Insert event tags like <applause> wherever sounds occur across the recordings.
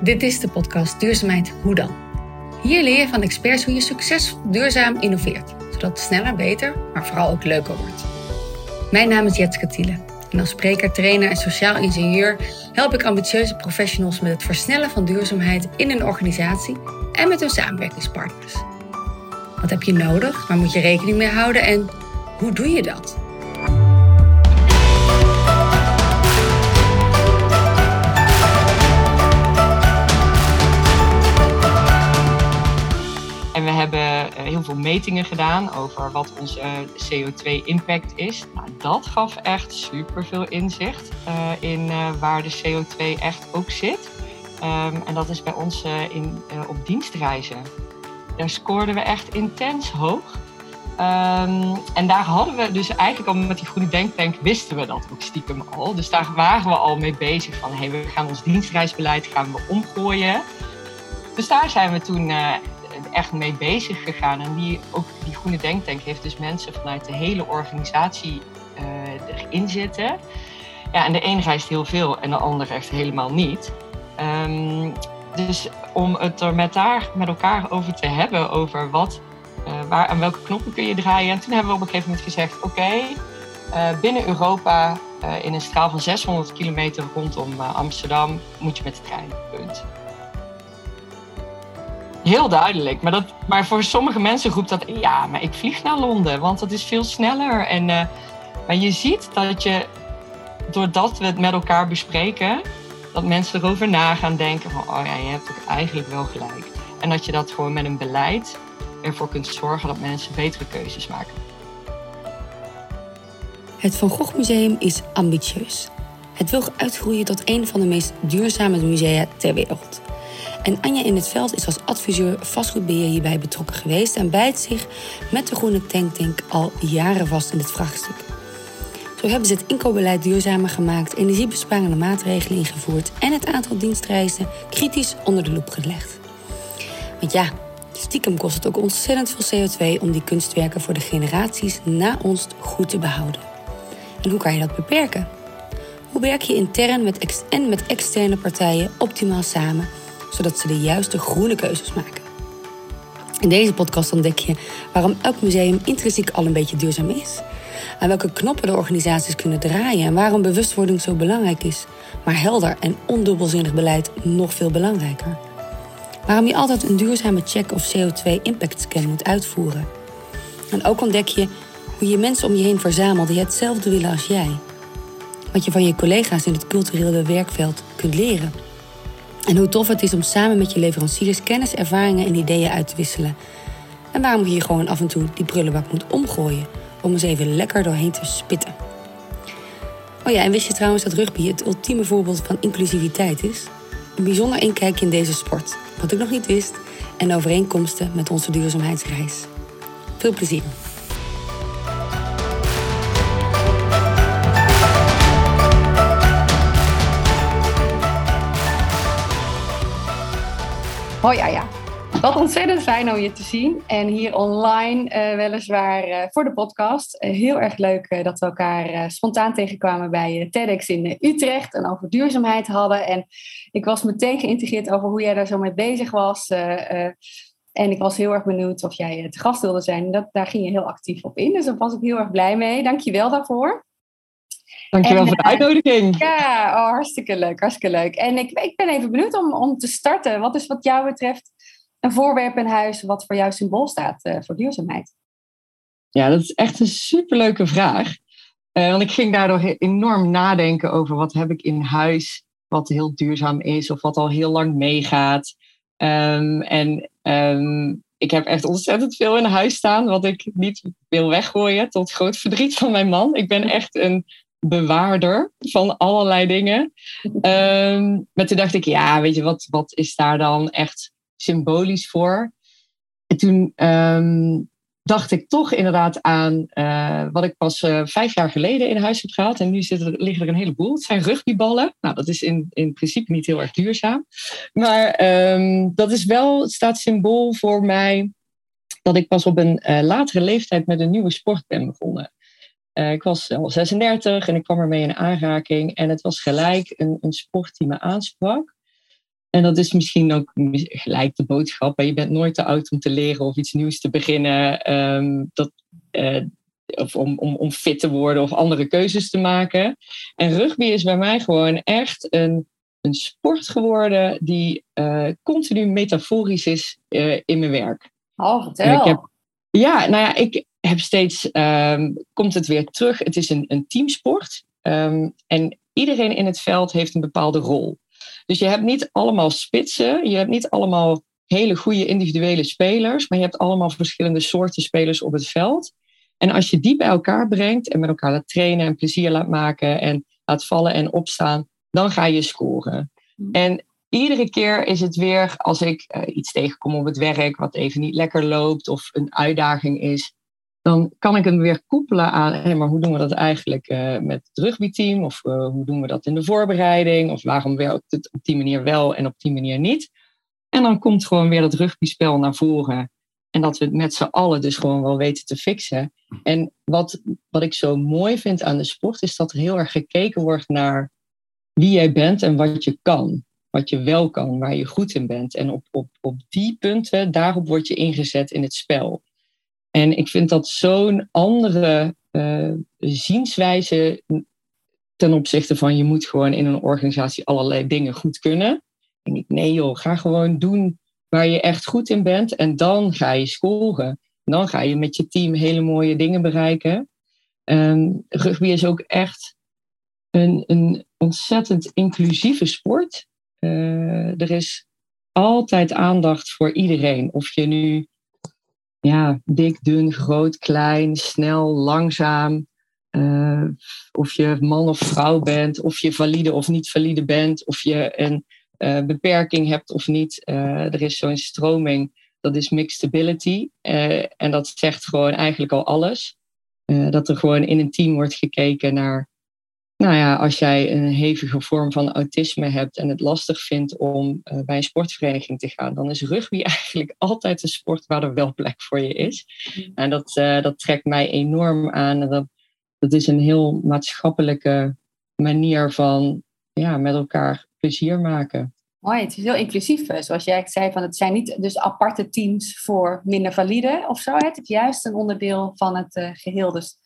Dit is de podcast Duurzaamheid Hoe dan? Hier leer je van experts hoe je succesvol duurzaam innoveert, zodat het sneller, beter, maar vooral ook leuker wordt. Mijn naam is Jetske Thiele en als spreker, trainer en sociaal ingenieur help ik ambitieuze professionals met het versnellen van duurzaamheid in een organisatie en met hun samenwerkingspartners. Wat heb je nodig? Waar moet je rekening mee houden en hoe doe je dat? Heel veel metingen gedaan over wat onze eh, CO2-impact is. Nou, dat gaf echt super veel inzicht uh, in uh, waar de CO2 echt ook zit. Um, en dat is bij ons in, op dienstreizen. Daar scoorden we echt intens hoog. Um, en daar hadden we dus eigenlijk al met die groene denktank wisten we dat ook stiekem al. Dus daar waren we al mee bezig van hey, we gaan ons dienstreisbeleid gaan we omgooien. Dus daar zijn we toen echt mee bezig gegaan. En die, ook die Groene Denktank heeft dus mensen vanuit de hele organisatie uh, erin zitten. Ja, en de een reist heel veel en de ander echt helemaal niet. Um, dus om het er met, daar, met elkaar over te hebben, over wat, uh, waar, aan welke knoppen kun je draaien. En toen hebben we op een gegeven moment gezegd, oké, uh, binnen Europa, in een straal van 600 kilometer rondom Amsterdam, moet je met de trein, punt. Heel duidelijk. Maar, dat, maar voor sommige mensen roept dat, ja, maar ik vlieg naar Londen, want dat is veel sneller. En, uh, maar je ziet dat je, doordat we het met elkaar bespreken, dat mensen erover na gaan denken van, oh ja, je hebt ook eigenlijk wel gelijk. En dat je dat gewoon met een beleid ervoor kunt zorgen dat mensen betere keuzes maken. Het Van Gogh Museum is ambitieus. Het wil uitgroeien tot een van de meest duurzame musea ter wereld. En Anja in het Veld is als adviseur vastgoedbeheer hierbij betrokken geweest en bijt zich met de Groene Tanktank al jaren vast in dit vraagstuk. Zo hebben ze het inkoopbeleid duurzamer gemaakt, energiebesparende maatregelen ingevoerd en het aantal dienstreizen kritisch onder de loep gelegd. Want ja, stiekem kost het ook ontzettend veel CO2 om die kunstwerken voor de generaties na ons goed te behouden. En hoe kan je dat beperken? Hoe werk je intern met en met externe partijen optimaal samen zodat ze de juiste groene keuzes maken. In deze podcast ontdek je waarom elk museum intrinsiek al een beetje duurzaam is. Aan welke knoppen de organisaties kunnen draaien en waarom bewustwording zo belangrijk is, maar helder en ondubbelzinnig beleid nog veel belangrijker. Waarom je altijd een duurzame check of CO2-impact scan moet uitvoeren. En ook ontdek je hoe je mensen om je heen verzamelt die hetzelfde willen als jij. Wat je van je collega's in het culturele werkveld kunt leren. En hoe tof het is om samen met je leveranciers kennis, ervaringen en ideeën uit te wisselen. En waarom je hier gewoon af en toe die prullenbak moet omgooien om eens even lekker doorheen te spitten. Oh ja, en wist je trouwens dat rugby het ultieme voorbeeld van inclusiviteit is? Een bijzonder inkijkje in deze sport, wat ik nog niet wist, en overeenkomsten met onze duurzaamheidsreis. Veel plezier! Hoi ja, ja. Wat ontzettend fijn om je te zien. En hier online uh, weliswaar uh, voor de podcast. Uh, heel erg leuk dat we elkaar spontaan tegenkwamen bij TEDx in Utrecht. En over duurzaamheid hadden. En ik was meteen geïntegreerd over hoe jij daar zo mee bezig was. en ik was heel erg benieuwd of jij te gast wilde zijn. Dat, daar ging je heel actief op in. Dus daar was ik heel erg blij mee. Dank je wel daarvoor. Dankjewel en, voor de uitnodiging. Ja, oh, hartstikke leuk, hartstikke leuk. En ik, ik ben even benieuwd om, om te starten. Wat is wat jou betreft een voorwerp in huis wat voor jou symbool staat uh, voor duurzaamheid? Ja, dat is echt een superleuke vraag. Uh, want ik ging daardoor enorm nadenken over wat heb ik in huis wat heel duurzaam is of wat al heel lang meegaat. Um, en um, ik heb echt ontzettend veel in huis staan wat ik niet wil weggooien tot groot verdriet van mijn man. Ik ben echt een bewaarder van allerlei dingen. Um, maar toen dacht ik, ja, weet je, wat, wat is daar dan echt symbolisch voor? En toen um, dacht ik toch inderdaad aan uh, wat ik pas uh, vijf jaar geleden in huis heb gehad. En nu zitten er, liggen er een heleboel. Het zijn rugbyballen. Nou, dat is in, in principe niet heel erg duurzaam. Maar um, dat is wel, staat symbool voor mij dat ik pas op een uh, latere leeftijd met een nieuwe sport ben begonnen. Uh, ik was al 36 en ik kwam ermee in aanraking. En het was gelijk een, een sport die me aansprak. En dat is misschien ook gelijk de boodschap. Je bent nooit te oud om te leren of iets nieuws te beginnen. Ehm, dat, uh, of om, om, om fit te worden of andere keuzes te maken. En rugby is bij mij gewoon echt een, een sport geworden die uh, continu metaforisch is uh, in mijn werk. Oh, vertel. Ik heb, ja, nou ja, ik heb steeds, um, komt het weer terug. Het is een, een teamsport. Um, en iedereen in het veld heeft een bepaalde rol. Dus je hebt niet allemaal spitsen, je hebt niet allemaal hele goede individuele spelers, maar je hebt allemaal verschillende soorten spelers op het veld. En als je die bij elkaar brengt en met elkaar laat trainen en plezier laat maken en laat vallen en opstaan, dan ga je scoren. Mm. En iedere keer is het weer, als ik uh, iets tegenkom op het werk wat even niet lekker loopt of een uitdaging is, dan kan ik hem weer koppelen aan, hey, maar hoe doen we dat eigenlijk uh, met het rugbyteam? Of uh, hoe doen we dat in de voorbereiding? Of waarom werkt het op die manier wel en op die manier niet? En dan komt gewoon weer dat rugbyspel naar voren. En dat we het met z'n allen dus gewoon wel weten te fixen. En wat, wat ik zo mooi vind aan de sport, is dat heel erg gekeken wordt naar wie jij bent en wat je kan. Wat je wel kan, waar je goed in bent. En op, op, op die punten, daarop word je ingezet in het spel. En ik vind dat zo'n andere uh, zienswijze ten opzichte van je moet gewoon in een organisatie allerlei dingen goed kunnen. En ik, nee joh, ga gewoon doen waar je echt goed in bent en dan ga je scoren. Dan ga je met je team hele mooie dingen bereiken. Um, rugby is ook echt een, een ontzettend inclusieve sport. Uh, er is altijd aandacht voor iedereen. Of je nu ja, dik, dun, groot, klein, snel, langzaam. Uh, of je man of vrouw bent, of je valide of niet valide bent, of je een uh, beperking hebt of niet. Uh, er is zo'n stroming, dat is mixed ability. en dat zegt gewoon eigenlijk al alles. dat er gewoon in een team wordt gekeken naar nou ja, als jij een hevige vorm van autisme hebt en het lastig vindt om uh, bij een sportvereniging te gaan, dan is rugby <laughs> eigenlijk altijd een sport waar er wel plek voor je is. Mm. En dat, uh, dat trekt mij enorm aan. En dat, dat is een heel maatschappelijke manier van ja, met elkaar plezier maken. Mooi, het is heel inclusief. Eh, zoals jij zei, van het zijn niet dus aparte teams voor minder valide of zo. Het is juist een onderdeel van het uh, geheel. Dus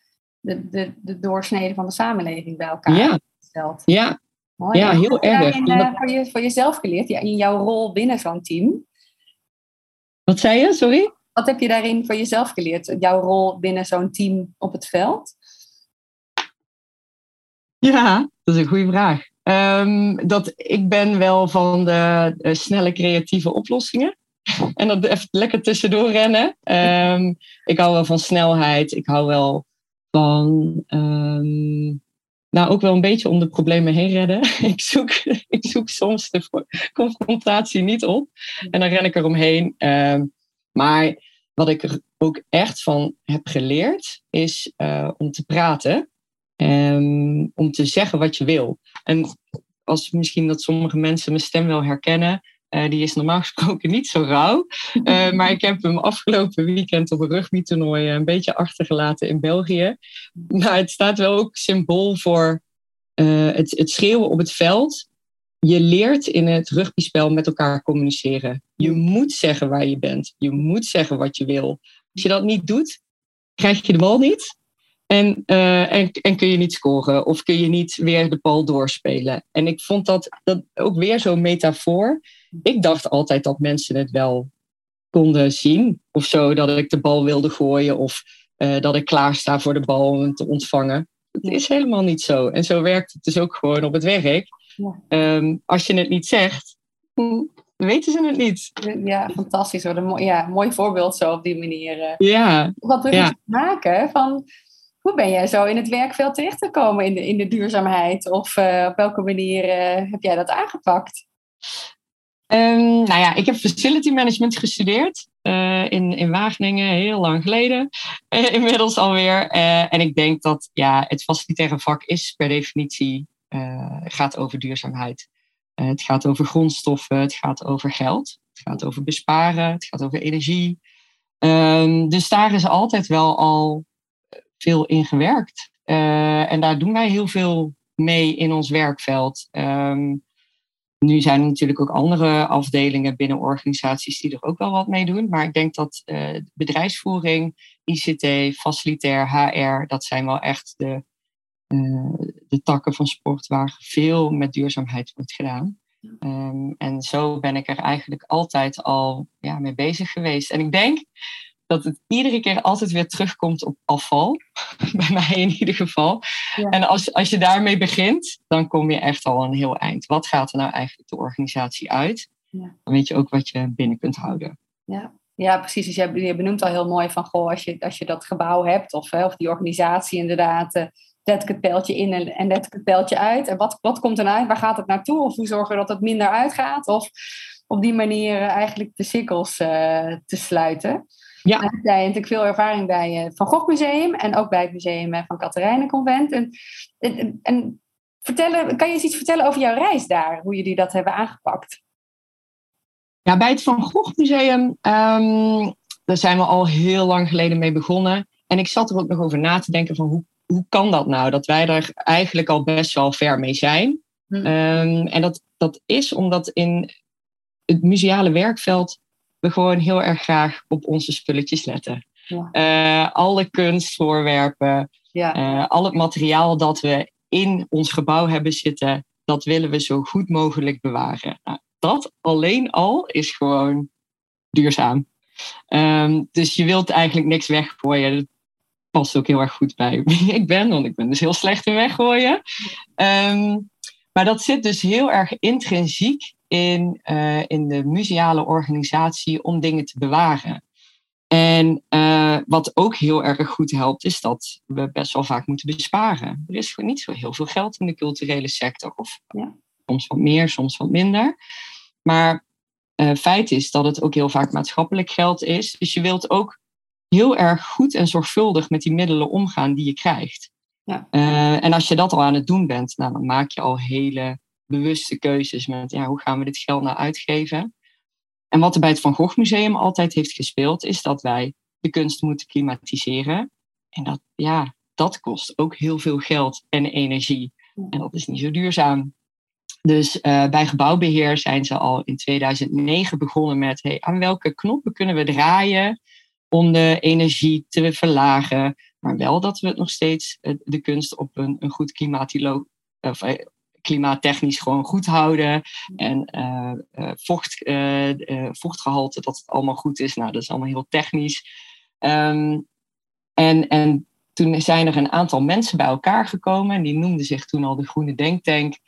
de, de, de doorsnede van de samenleving bij elkaar ja. stelt. Ja, Mooi, ja heel erg. Daarin, uh, voor, je, voor jezelf geleerd, ja, in jouw rol binnen zo'n team? Wat zei je, sorry? Wat heb je daarin voor jezelf geleerd, jouw rol binnen zo'n team op het veld? Ja, dat is een goede vraag. Um, dat ik ben wel van de, de, snelle creatieve oplossingen. <laughs> En dat even lekker tussendoor rennen. Um, ik hou wel van snelheid. Ik hou wel van um, nou ook wel een beetje om de problemen heen redden. <laughs> ik, zoek, ik zoek soms de confrontatie niet op en dan ren ik eromheen. Um, maar wat ik er ook echt van heb geleerd is uh, om te praten. Um, om te zeggen wat je wil. En als misschien dat sommige mensen mijn stem wel herkennen, uh, die is normaal <laughs> gesproken niet zo rauw. Uh, maar ik heb hem afgelopen weekend op een rugbytoernooi een beetje achtergelaten in België. Maar het staat wel ook symbool voor het, schreeuwen op het veld. Je leert in het rugbyspel met elkaar communiceren. Je moet zeggen waar je bent. Je moet zeggen wat je wil. Als je dat niet doet, krijg je de bal niet. En, en, en, kun je niet scoren of kun je niet weer de bal doorspelen. En ik vond dat, dat ook weer zo'n metafoor. Ik dacht altijd dat mensen het wel konden zien of zo, dat ik de bal wilde gooien of uh, dat ik klaar sta voor de bal om te ontvangen. Het is helemaal niet zo. En zo werkt het dus ook gewoon op het werk. Ja. Um, als je het niet zegt, weten ze het niet. Ja, fantastisch. Wat een mooi, ja, mooi voorbeeld zo op die manier. Uh, ja. Wat we ja. maken van hoe ben jij zo in het werkveld terechtgekomen in de, in de duurzaamheid? Of uh, op welke manier uh, heb jij dat aangepakt? Um, nou ja, ik heb facility management gestudeerd uh, in, in Wageningen, heel lang geleden. inmiddels alweer. en ik denk dat ja, het facilitaire vak is per definitie gaat over duurzaamheid. het gaat over grondstoffen, het gaat over geld, het gaat over besparen, het gaat over energie. Um, dus daar is altijd wel al veel in gewerkt. Uh, en daar doen wij heel veel mee in ons werkveld. Um, nu zijn er natuurlijk ook andere afdelingen binnen organisaties die er ook wel wat mee doen. Maar ik denk dat uh, bedrijfsvoering, ICT, facilitair, HR, dat zijn wel echt de, uh, de takken van sport waar veel met duurzaamheid wordt gedaan. Um, en zo ben ik er eigenlijk altijd al ja, mee bezig geweest. En ik denk dat het iedere keer altijd weer terugkomt op afval. <laughs> Bij mij in ieder geval. En als, als je daarmee begint, dan kom je echt al een heel eind. Wat gaat er nou eigenlijk de organisatie uit? Ja. Dan weet je ook wat je binnen kunt houden. Ja, ja precies. Dus je, je benoemt al heel mooi van, goh, als je, als je dat gebouw hebt, of, of die organisatie inderdaad, uh, zet ik het pijltje in en, en let ik het pijltje uit. En wat, wat komt eruit? Waar gaat het naartoe? Of hoe zorgen we dat het minder uitgaat? Of op die manier uh, eigenlijk de cirkels uh, te sluiten. Ja. En jij natuurlijk veel ervaring bij het Van Gogh Museum en ook bij het museum van Katerijnenconvent. En, en, en vertellen, kan je eens iets vertellen over jouw reis daar, hoe jullie dat hebben aangepakt? Ja, bij het Van Gogh Museum, um, daar zijn we al heel lang geleden mee begonnen. En ik zat er ook nog over na te denken van hoe, hoe kan dat nou? Dat wij er eigenlijk al best wel ver mee zijn. Hm. Um, en dat, dat is omdat in het museale werkveld we gewoon heel erg graag op onze spulletjes letten. Ja. Uh, alle kunstvoorwerpen, ja. uh, al het materiaal dat we in ons gebouw hebben zitten, dat willen we zo goed mogelijk bewaren. Nou, dat alleen al is gewoon duurzaam. Um, dus je wilt eigenlijk niks weggooien. Dat past ook heel erg goed bij <laughs> wie ik ben, want ik ben dus heel slecht in weggooien. Um, maar dat zit dus heel erg intrinsiek in, uh, in de museale organisatie om dingen te bewaren. En uh, wat ook heel erg goed helpt, is dat we best wel vaak moeten besparen. Er is gewoon niet zo heel veel geld in de culturele sector. Of ja. soms wat meer, soms wat minder. Maar uh, feit is dat het ook heel vaak maatschappelijk geld is. Dus je wilt ook heel erg goed en zorgvuldig met die middelen omgaan die je krijgt. Ja. Uh, en als je dat al aan het doen bent, nou, dan maak je al hele bewuste keuzes met ja, hoe gaan we dit geld nou uitgeven. En wat er bij het Van Gogh Museum altijd heeft gespeeld, is dat wij de kunst moeten klimatiseren. En dat, ja, dat kost ook heel veel geld en energie. En dat is niet zo duurzaam. Dus uh, bij gebouwbeheer zijn ze al in 2009 begonnen met hey, aan welke knoppen kunnen we draaien om de energie te verlagen, maar wel dat we het nog steeds de kunst op een, een goed klimatilo, of, eh, klimaattechnisch gewoon goed houden. En uh, vocht, uh, vochtgehalte, dat het allemaal goed is. Nou, dat is allemaal heel technisch. Um, en, en toen zijn er een aantal mensen bij elkaar gekomen. En die noemden zich toen al de Groene Denktank.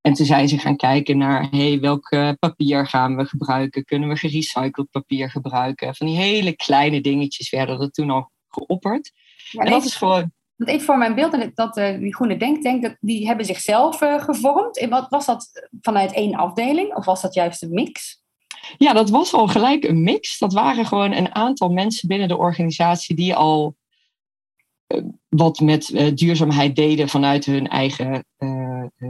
En toen zijn ze gaan kijken naar hey, welk papier gaan we gebruiken. Kunnen we gerecycled papier gebruiken? Van die hele kleine dingetjes werden er toen al geopperd. En dat is gewoon want even voor mijn beeld, dat, uh, die Groene Denktank, dat, die hebben zichzelf uh, gevormd. En wat, was dat vanuit één afdeling of was dat juist een mix? Ja, dat was al gelijk een mix. Dat waren gewoon een aantal mensen binnen de organisatie die al uh, wat met duurzaamheid deden vanuit hun eigen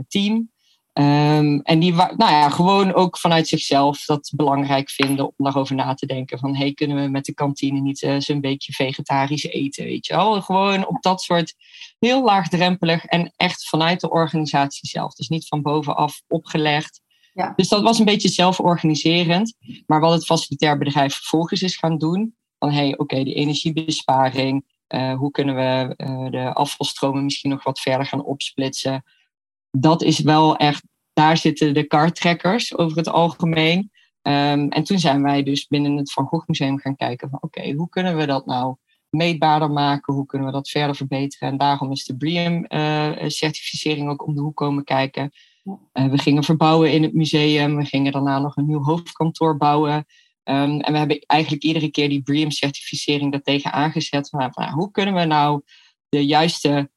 team. Um, en die nou ja, gewoon ook vanuit zichzelf dat belangrijk vinden om daarover na te denken. Van hey, kunnen we met de kantine niet uh, zo'n beetje vegetarisch eten? Weet je wel? Gewoon op dat soort heel laagdrempelig en echt vanuit de organisatie zelf. Dus niet van bovenaf opgelegd. Ja. Dus dat was een beetje zelforganiserend. Maar wat het facilitair bedrijf vervolgens is gaan doen. Van hey, oké, okay, die energiebesparing. Uh, hoe kunnen we uh, de afvalstromen misschien nog wat verder gaan opsplitsen? Dat is wel echt, daar zitten de kartrekkers over het algemeen. Um, en toen zijn wij dus binnen het Van Gogh Museum gaan kijken van oké, hoe kunnen we dat nou meetbaarder maken? Hoe kunnen we dat verder verbeteren? En daarom is de BREEAM-certificering uh, ook om de hoek komen kijken. Uh, we gingen verbouwen in het museum. We gingen daarna nog een nieuw hoofdkantoor bouwen. Um, en we hebben eigenlijk iedere keer die BREEAM-certificering daartegen aangezet. Van, nou, hoe kunnen we nou de juiste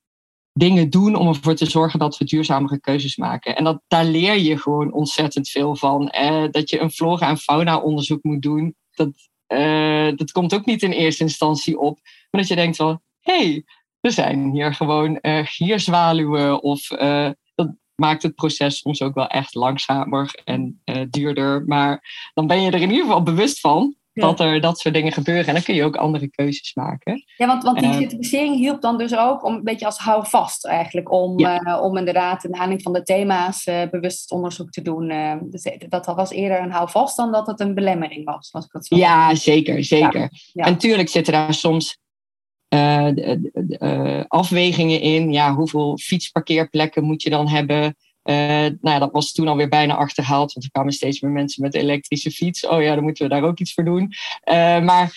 dingen doen om ervoor te zorgen dat we duurzamere keuzes maken. En dat, daar leer je gewoon ontzettend veel van. Eh, dat je een flora- en fauna-onderzoek moet doen, dat, eh, dat komt ook niet in eerste instantie op. Maar dat je denkt van, hé, hey, er zijn hier gewoon uh, gierzwaluwen. Of dat maakt het proces soms ook wel echt langzamer en duurder. Maar dan ben je er in ieder geval bewust van dat er dat soort dingen gebeuren. En dan kun je ook andere keuzes maken. Ja, want, want die certificering hielp dan dus ook om een beetje als houvast eigenlijk. Om, om inderdaad in aanleiding van de thema's bewust onderzoek te doen. Dus dat was eerder een houvast dan dat het een belemmering was. Ik dat zo ja, zeker, zeker. En natuurlijk zitten daar soms afwegingen in. Ja, hoeveel fietsparkeerplekken moet je dan hebben? Uh, nou ja, dat was toen alweer bijna achterhaald, want er kwamen steeds meer mensen met elektrische fiets. Oh ja, dan moeten we daar ook iets voor doen. maar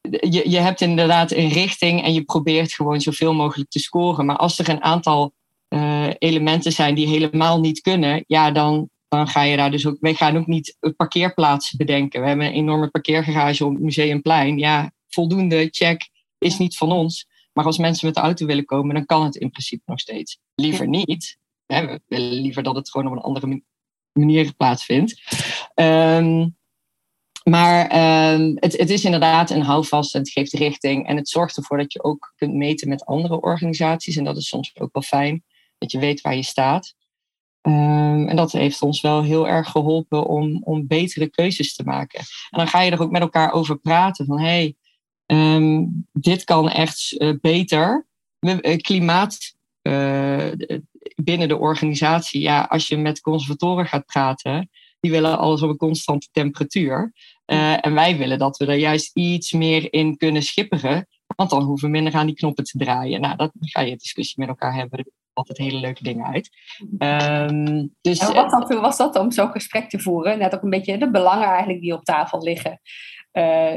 je, je hebt inderdaad een richting en je probeert gewoon zoveel mogelijk te scoren. Maar als er een aantal elementen zijn die helemaal niet kunnen, ja, dan, dan ga je daar dus ook. Wij gaan ook niet parkeerplaatsen bedenken. We hebben een enorme parkeergarage op het Museumplein. Ja, voldoende, check is niet van ons. Maar als mensen met de auto willen komen, dan kan het in principe nog steeds. Liever niet. We willen liever dat het gewoon op een andere manier plaatsvindt. Ehm, maar ehm, het, is inderdaad een houvast en het geeft richting. En het zorgt ervoor dat je ook kunt meten met andere organisaties. En dat is soms ook wel fijn, dat je weet waar je staat. Ehm, en dat heeft ons wel heel erg geholpen om, om betere keuzes te maken. En dan ga je er ook met elkaar over praten. Van hey, dit kan echt uh, beter. Uh, klimaat uh, binnen de organisatie, ja, als je met conservatoren gaat praten, die willen alles op een constante temperatuur. en wij willen dat we er juist iets meer in kunnen schipperen, want dan hoeven we minder aan die knoppen te draaien. Nou, dat ga je discussie met elkaar hebben. Er altijd hele leuke dingen uit. Um, dus, wat dan, was dat om zo'n gesprek te voeren? Net ook een beetje de belangen eigenlijk die op tafel liggen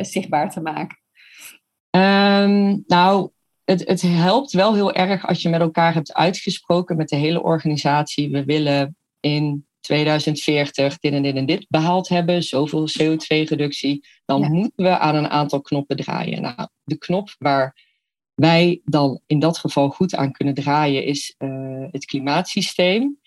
zichtbaar te maken. Ehm, nou, het, het helpt wel heel erg als je met elkaar hebt uitgesproken met de hele organisatie. We willen in 2040 dit en dit en dit behaald hebben, zoveel CO2-reductie. Dan moeten we aan een aantal knoppen draaien. Nou, de knop waar wij dan in dat geval goed aan kunnen draaien is uh, het klimaatsysteem.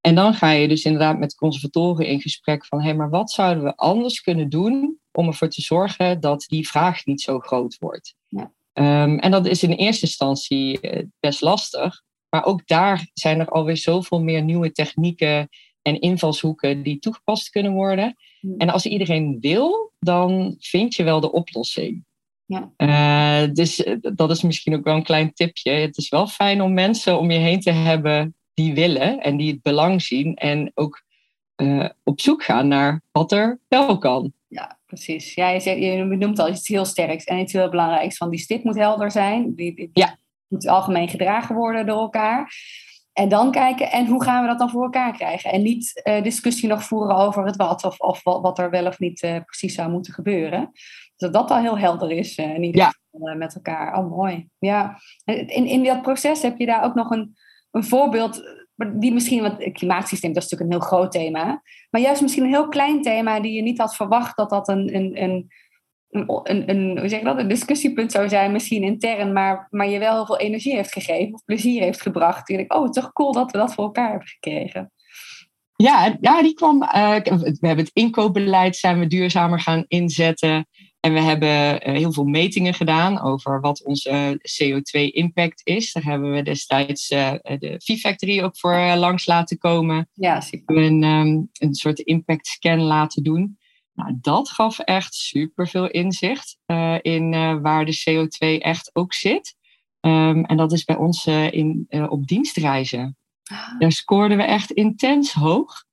En dan ga je dus inderdaad met conservatoren in gesprek van hé, hey, maar wat zouden we anders kunnen doen om ervoor te zorgen dat die vraag niet zo groot wordt. Ja. Um, en dat is in eerste instantie eh, best lastig. Maar ook daar zijn er alweer zoveel meer nieuwe technieken en invalshoeken die toegepast kunnen worden. En als iedereen wil, dan vind je wel de oplossing. Ja. Uh, dus eh, dat is misschien ook wel een klein tipje. Het is wel fijn om mensen om je heen te hebben die willen en die het belang zien en ook uh, op zoek gaan naar wat er wel kan. Ja, precies. Ja, je, zegt, je noemt al iets heel sterks en iets heel belangrijks. Van die stip moet helder zijn. Die, die ja. moet algemeen gedragen worden door elkaar. En dan kijken, en hoe gaan we dat dan voor elkaar krijgen? En niet uh, discussie nog voeren over het wat, of, of wat er wel of niet uh, precies zou moeten gebeuren. Dus dat dat al heel helder is, uh, in ieder geval met elkaar. Oh, mooi. Ja. In, in dat proces heb je daar ook nog een, een voorbeeld die misschien, want het klimaatsysteem dat is natuurlijk een heel groot thema, maar juist misschien een heel klein thema die je niet had verwacht dat dat een, een, een, een, een, hoe zeg dat, een discussiepunt zou zijn, misschien intern, maar, maar je wel heel veel energie heeft gegeven of plezier heeft gebracht. Je denkt, oh, toch cool dat we dat voor elkaar hebben gekregen. Ja, ja die kwam. Uh, we hebben het inkoopbeleid zijn we duurzamer gaan inzetten. En we hebben eh, heel veel metingen gedaan over wat onze eh, CO2-impact is. Daar hebben we destijds uh, de V-Factory ook voor langs laten komen. Ja, super. We hebben een, een soort impact scan laten doen. Nou, dat gaf echt super veel inzicht in waar de CO2 echt ook zit. Um, en dat is bij ons in, op dienstreizen. Ah. Daar scoorden we echt intens hoog.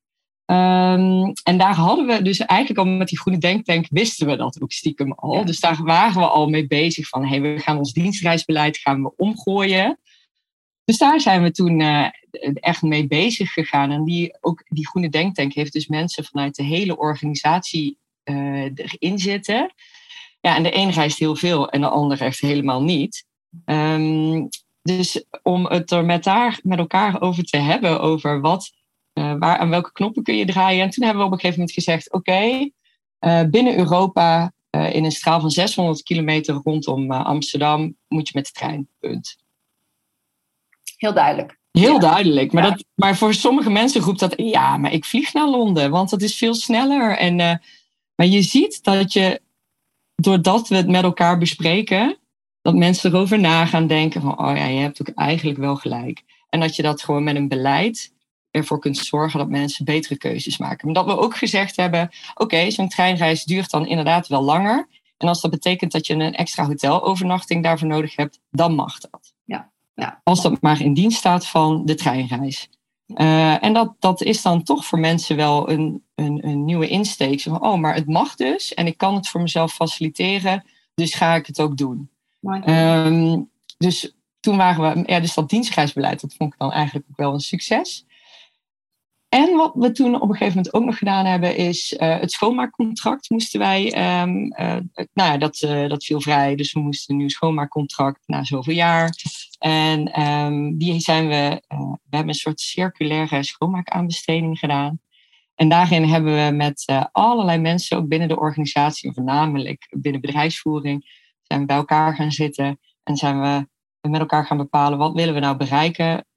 Um, en daar hadden we dus eigenlijk al met die groene denktank wisten we dat ook stiekem al. Dus daar waren we al mee bezig van, hey, we gaan ons dienstreisbeleid gaan we omgooien. Dus daar zijn we toen uh, echt mee bezig gegaan. En die, ook die groene denktank heeft dus mensen vanuit de hele organisatie uh, erin zitten. Ja, en de ene reist heel veel en de andere echt helemaal niet. Um, dus om het er met, daar, met elkaar over te hebben, over wat uh, waar, aan welke knoppen kun je draaien? En toen hebben we op een gegeven moment gezegd: oké, uh, binnen Europa, uh, in een straal van 600 kilometer rondom Amsterdam, moet je met de trein. Punt. Heel duidelijk. Heel duidelijk. Maar, dat, maar voor sommige mensen roept dat: ja, maar ik vlieg naar Londen, want dat is veel sneller. En, maar je ziet dat je, doordat we het met elkaar bespreken, dat mensen erover na gaan denken: van, oh ja, je hebt ook eigenlijk wel gelijk. En dat je dat gewoon met een beleid ervoor kunt zorgen dat mensen betere keuzes maken. Maar dat we ook gezegd hebben, oké, zo'n treinreis duurt dan inderdaad wel langer. En als dat betekent dat je een extra hotelovernachting daarvoor nodig hebt, dan mag dat. Ja. Ja. Als dat maar in dienst staat van de treinreis. Uh, en dat, dat is dan toch voor mensen wel een, een, een nieuwe insteek. Zo van, oh, maar het mag dus en ik kan het voor mezelf faciliteren, dus ga ik het ook doen. Um, dus toen waren we, ja, dus dat dienstreisbeleid, dat vond ik dan eigenlijk ook wel een succes. En wat we toen op een gegeven moment ook nog gedaan hebben, is uh, het schoonmaakcontract moesten wij, um, uh, nou ja, dat, uh, dat viel vrij. Dus we moesten een nieuw schoonmaakcontract na zoveel jaar. En um, die zijn we, we hebben een soort circulaire schoonmaakaanbesteding gedaan. En daarin hebben we met allerlei mensen, ook binnen de organisatie, voornamelijk binnen bedrijfsvoering, zijn we bij elkaar gaan zitten en zijn we met elkaar gaan bepalen wat willen we nou bereiken Ehm,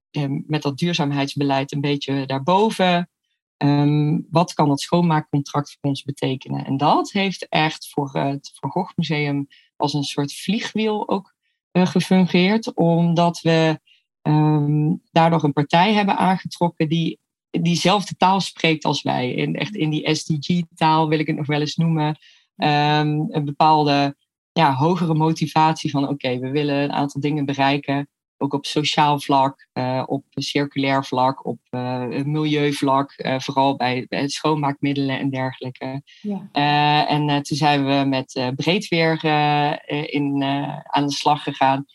met dat duurzaamheidsbeleid een beetje daarboven. Um, wat kan dat schoonmaakcontract voor ons betekenen? En dat heeft echt voor het Van Gogh Museum als een soort vliegwiel ook uh, gefungeerd, omdat we um, daardoor een partij hebben aangetrokken die diezelfde taal spreekt als wij. In, echt in die SDG-taal wil ik het nog wel eens noemen. Een bepaalde ja, hogere motivatie van oké, we willen een aantal dingen bereiken ook op sociaal vlak, uh, op circulair vlak, op uh, milieuvlak, uh, vooral bij, bij, schoonmaakmiddelen en dergelijke. Ja. en toen zijn we met Breedweer in, aan de slag gegaan.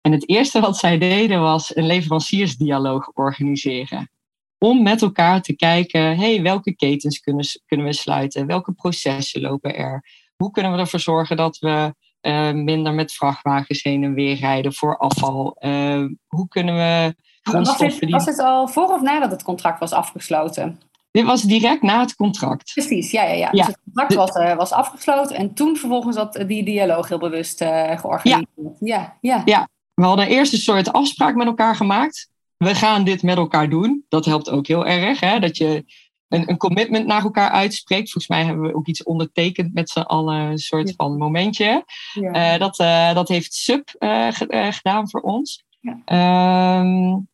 En het eerste wat zij deden was een leveranciersdialoog organiseren. Om met elkaar te kijken, hey, welke ketens kunnen, kunnen we sluiten? Welke processen lopen er? Hoe kunnen we ervoor zorgen dat we uh, minder met vrachtwagens heen en weer rijden voor afval? Uh, hoe kunnen we was het, die... was het al voor of nadat het contract was afgesloten? Dit was direct na het contract. Precies, ja, ja, ja. Dus het contract was, uh, was afgesloten en toen vervolgens had die dialoog heel bewust georganiseerd. Ja. ja, ja. we hadden eerst een soort afspraak met elkaar gemaakt. We gaan dit met elkaar doen. Dat helpt ook heel erg. Hè? Dat je een, een, commitment naar elkaar uitspreekt. Volgens mij hebben we ook iets ondertekend met z'n allen, een soort van momentje. Ja. Uh, dat, uh, dat heeft Sub uh, gedaan voor ons. Ja. Um,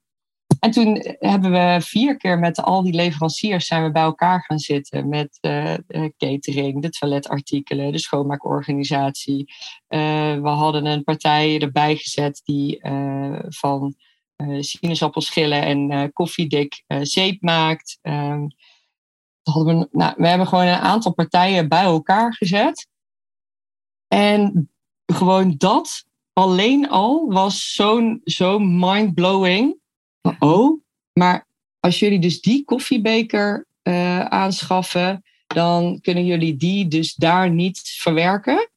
en toen hebben we vier keer met al die leveranciers zijn we bij elkaar gaan zitten. Met de catering, de toiletartikelen, de schoonmaakorganisatie. we hadden een partij erbij gezet die van sinaasappelschillen en koffiedik zeep maakt. Um, nou, we hebben gewoon een aantal partijen bij elkaar gezet. En gewoon dat alleen al was zo'n zo mind-blowing. Oh, maar als jullie dus die koffiebeker uh, aanschaffen, dan kunnen jullie die dus daar niet verwerken.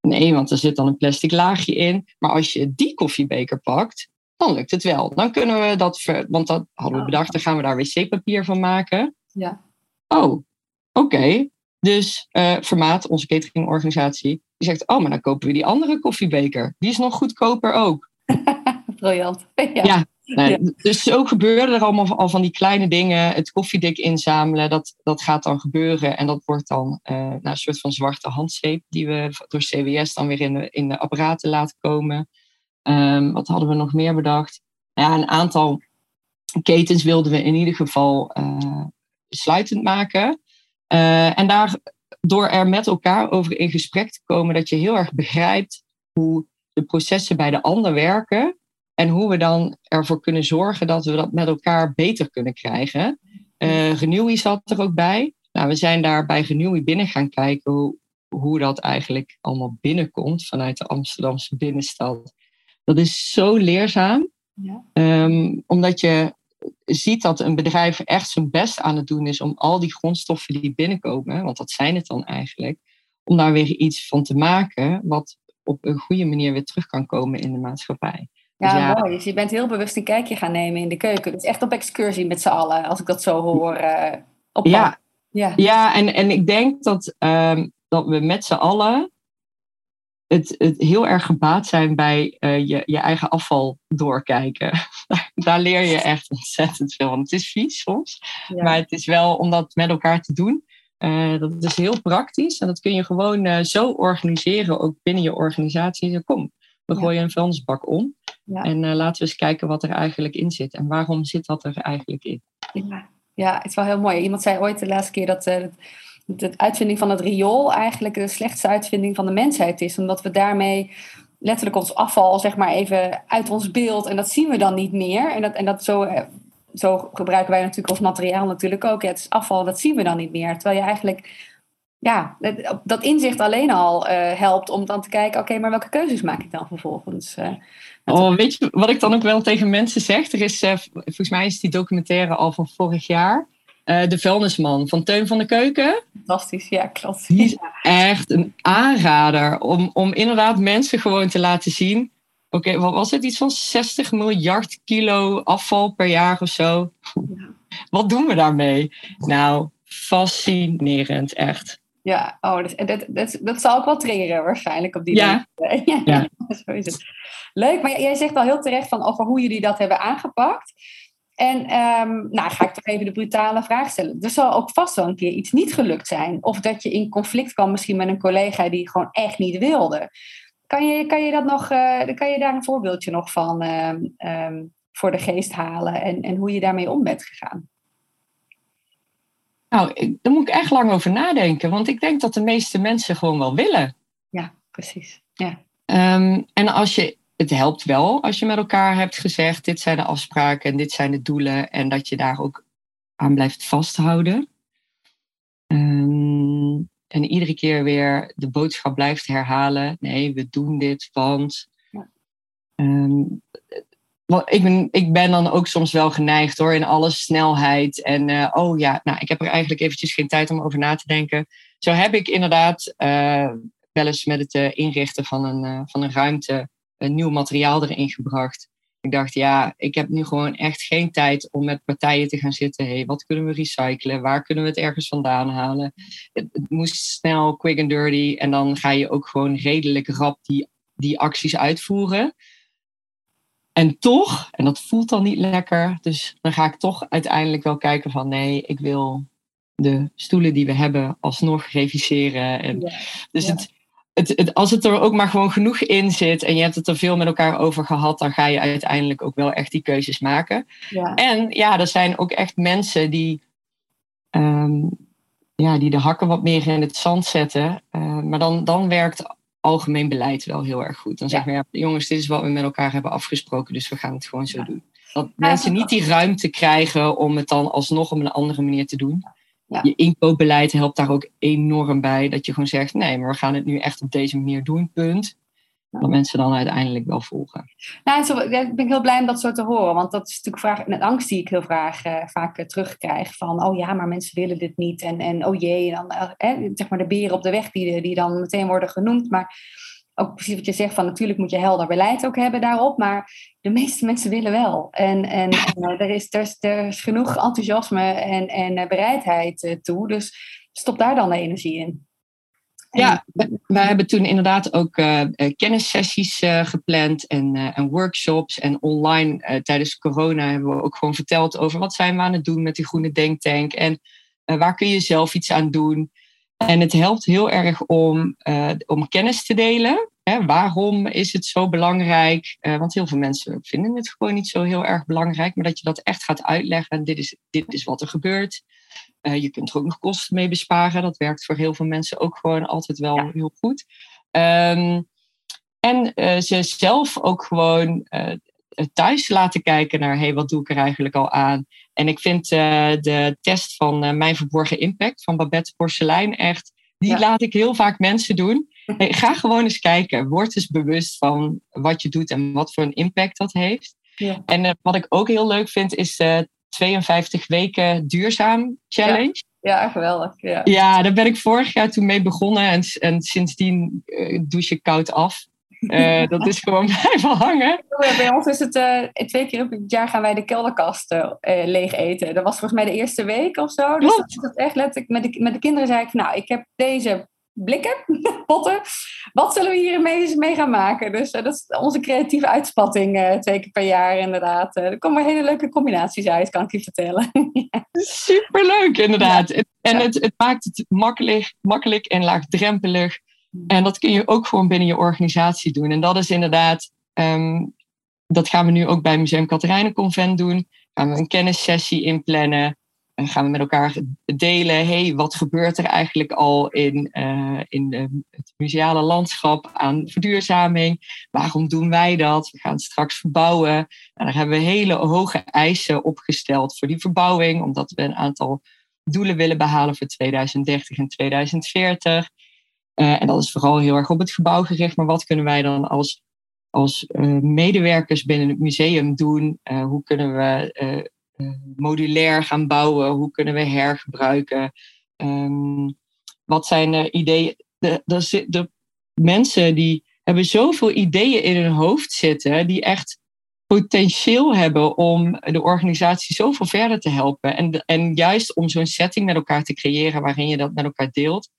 Nee, want er zit dan een plastic laagje in. Maar als je die koffiebeker pakt, dan lukt het wel. Dan kunnen we dat, ver, want dat hadden we bedacht, dan gaan we daar wc-papier van maken. Ja. Oh, oké. Dus uh, Formaat, onze cateringorganisatie, die zegt: Oh, maar dan kopen we die andere koffiebeker. Die is nog goedkoper ook. <laughs> Briljant. Ja. ja. Nee, Dus zo gebeuren er allemaal al van die kleine dingen. Het koffiedik inzamelen, dat, dat gaat dan gebeuren. En dat wordt dan uh, nou, een soort van zwarte handzeep die we door CWS dan weer in de, in de apparaten laten komen. Um, wat hadden we nog meer bedacht? Ja, een aantal ketens wilden we in ieder geval uh, sluitend maken. Uh, en daardoor er met elkaar over in gesprek te komen, dat je heel erg begrijpt hoe de processen bij de ander werken. En hoe we dan ervoor kunnen zorgen dat we dat met elkaar beter kunnen krijgen. Uh, zat er ook bij. Nou, we zijn daar bij Renewy binnen gaan kijken hoe, hoe dat eigenlijk allemaal binnenkomt vanuit de Amsterdamse binnenstad. Dat is zo leerzaam. Ja. Um, omdat je ziet dat een bedrijf echt zijn best aan het doen is om al die grondstoffen die binnenkomen, want dat zijn het dan eigenlijk, om daar weer iets van te maken wat op een goede manier weer terug kan komen in de maatschappij. Ja, dus mooi. Dus je bent heel bewust een kijkje gaan nemen in de keuken. Dus echt op excursie met z'n allen, als ik dat zo hoor. Uh, op ja. ja, ja. en, en ik denk dat, um, dat we met z'n allen het, het heel erg gebaat zijn bij uh, je, je eigen afval doorkijken. <laughs> Daar leer je echt ontzettend veel. Het is vies soms, maar het is wel om dat met elkaar te doen. Uh, dat is heel praktisch en dat kun je gewoon uh, zo organiseren, ook binnen je organisatie. Kom, we gooien een vuilnisbak om. En laten we eens kijken wat er eigenlijk in zit. En waarom zit dat er eigenlijk in? Ja, ja het is wel heel mooi. Iemand zei ooit de laatste keer dat de uitvinding van het riool eigenlijk de slechtste uitvinding van de mensheid is. Omdat we daarmee letterlijk ons afval zeg maar even uit ons beeld en dat zien we dan niet meer. En dat, en dat zo, eh, zo gebruiken wij natuurlijk ons materiaal natuurlijk ook. Het afval, dat zien we dan niet meer. Terwijl je eigenlijk ja, dat inzicht alleen al uh, helpt om dan te kijken, oké, maar welke keuzes maak ik dan vervolgens? Uh, oh, weet je wat ik dan ook wel tegen mensen zeg? Er is, volgens mij is die documentaire al van vorig jaar. De vuilnisman van Teun van de Keuken. Fantastisch, ja, klopt. Die is echt een aanrader om, om inderdaad mensen gewoon te laten zien. Oké, wat was het? Iets van 60 miljard kilo afval per jaar of zo. Ja. Wat doen we daarmee? Nou, fascinerend, echt. Ja, oh, dat, dat, dat, dat zal ook wel triggeren waarschijnlijk op die ja. ja. ja. <laughs> Zo is het. Leuk, maar jij zegt al heel terecht van over hoe jullie dat hebben aangepakt. En um, nou ga ik toch even de brutale vraag stellen. Er zal ook vast wel een keer iets niet gelukt zijn. Of dat je in conflict kwam misschien met een collega die gewoon echt niet wilde. Kan je, kan je, dat nog, uh, kan je daar een voorbeeldje nog van um, voor de geest halen en, en hoe je daarmee om bent gegaan? Nou, daar moet ik echt lang over nadenken, want ik denk dat de meeste mensen gewoon wel willen. Ja, precies. Ja. Um, en als je, het helpt wel als je met elkaar hebt gezegd: dit zijn de afspraken en dit zijn de doelen, en dat je daar ook aan blijft vasthouden. Um, en iedere keer weer de boodschap blijft herhalen: nee, we doen dit, want. Ja. Um, ik ben, ik ben dan ook soms wel geneigd hoor, in alle snelheid. En uh, oh ja, nou, ik heb er eigenlijk eventjes geen tijd om over na te denken. Zo heb ik inderdaad uh, wel eens met het uh, inrichten van een, van een ruimte een nieuw materiaal erin gebracht. Ik dacht, ja, ik heb nu gewoon echt geen tijd om met partijen te gaan zitten. Hey, wat kunnen we recyclen? Waar kunnen we het ergens vandaan halen? Het, het moest snel, quick and dirty. En dan ga je ook gewoon redelijk rap die, die acties uitvoeren. En toch, en dat voelt dan niet lekker, dus dan ga ik toch uiteindelijk wel kijken van nee, ik wil de stoelen die we hebben alsnog reviseren. En Dus Het, het, het, als het er ook maar gewoon genoeg in zit en je hebt het er veel met elkaar over gehad, dan ga je uiteindelijk ook wel echt die keuzes maken. Ja. En ja, er zijn ook echt mensen die, um, ja, die de hakken wat meer in het zand zetten. Uh, maar dan, dan werkt algemeen beleid wel heel erg goed. Dan ja. zeggen we, ja, jongens, dit is wat we met elkaar hebben afgesproken, dus we gaan het gewoon zo doen. Dat mensen niet die ruimte krijgen om het dan alsnog op een andere manier te doen. Je inkoopbeleid helpt daar ook enorm bij. Dat je gewoon zegt, nee, maar we gaan het nu echt op deze manier doen, punt dat mensen dan uiteindelijk wel volgen. Nou, ik ben heel blij om dat zo te horen. Want dat is natuurlijk vraag, een angst die ik heel graag, uh, vaak uh, terugkrijg. Van, oh ja, maar mensen willen dit niet. En, en oh jee, dan, uh, zeg maar de beren op de weg die, die dan meteen worden genoemd. Maar ook precies wat je zegt, van natuurlijk moet je helder beleid ook hebben daarop. Maar de meeste mensen willen wel. En, en <laughs> er, is, er, is, er is genoeg enthousiasme en, en bereidheid toe. Dus stop daar dan de energie in. Ja, wij hebben toen inderdaad ook uh, kennissessies uh, gepland en, uh, en, workshops. En online tijdens corona hebben we ook gewoon verteld over wat zijn we aan het doen met die groene denktank. En waar kun je zelf iets aan doen. En het helpt heel erg om, om kennis te delen. Hè, waarom is het zo belangrijk? want heel veel mensen vinden het gewoon niet zo heel erg belangrijk. Maar dat je dat echt gaat uitleggen. Dit is, dit is wat er gebeurt. Uh, je kunt er ook nog kosten mee besparen. Dat werkt voor heel veel mensen ook gewoon altijd wel heel goed. Um, en ze zelf ook gewoon thuis laten kijken naar, hey, wat doe ik er eigenlijk al aan? En ik vind de test van Mijn Verborgen Impact van Babette Porcelein echt, die laat ik heel vaak mensen doen. Hey, ga gewoon eens kijken. Word eens bewust van wat je doet en wat voor een impact dat heeft. Ja. En wat ik ook heel leuk vind, is 52 weken duurzaam challenge. Ja, geweldig. Ja. ja, daar ben ik vorig jaar toen mee begonnen en, en sindsdien douche ik koud af. Uh, dat is gewoon <laughs> blijven hangen. Bij ons is het uh, twee keer op het jaar gaan wij de kelderkast uh, leeg eten. Dat was volgens mij de eerste week of zo. Dus dat, dat echt letterlijk met de, met de kinderen zei ik, nou, ik heb deze blikken, <laughs> potten. Wat zullen we hier mee, gaan maken? Dus dat is onze creatieve uitspatting twee keer per jaar inderdaad. Er komen hele leuke combinaties uit, kan ik je vertellen. <laughs> Superleuk inderdaad. En het, het, maakt het makkelijk, makkelijk en laagdrempelig. En dat kun je ook gewoon binnen je organisatie doen. En dat is inderdaad... Um, dat gaan we nu ook bij Museum Katerijnenconvent doen. Gaan we een kennissessie inplannen. En gaan we met elkaar delen, hey, wat gebeurt er eigenlijk al in, uh, in het museale landschap aan verduurzaming? Waarom doen wij dat? We gaan straks verbouwen. En daar hebben we hele hoge eisen opgesteld voor die verbouwing, omdat we een aantal doelen willen behalen voor 2030 en 2040. Uh, en dat is vooral heel erg op het gebouw gericht, maar wat kunnen wij dan als, als uh, medewerkers binnen het museum doen? hoe kunnen we eh, modulair gaan bouwen? Hoe kunnen we hergebruiken? Ehm, wat zijn er ideeën? De, de, de, mensen die hebben zoveel ideeën in hun hoofd zitten, die echt potentieel hebben om de organisatie zoveel verder te helpen. En, en juist om zo'n setting met elkaar te creëren waarin je dat met elkaar deelt,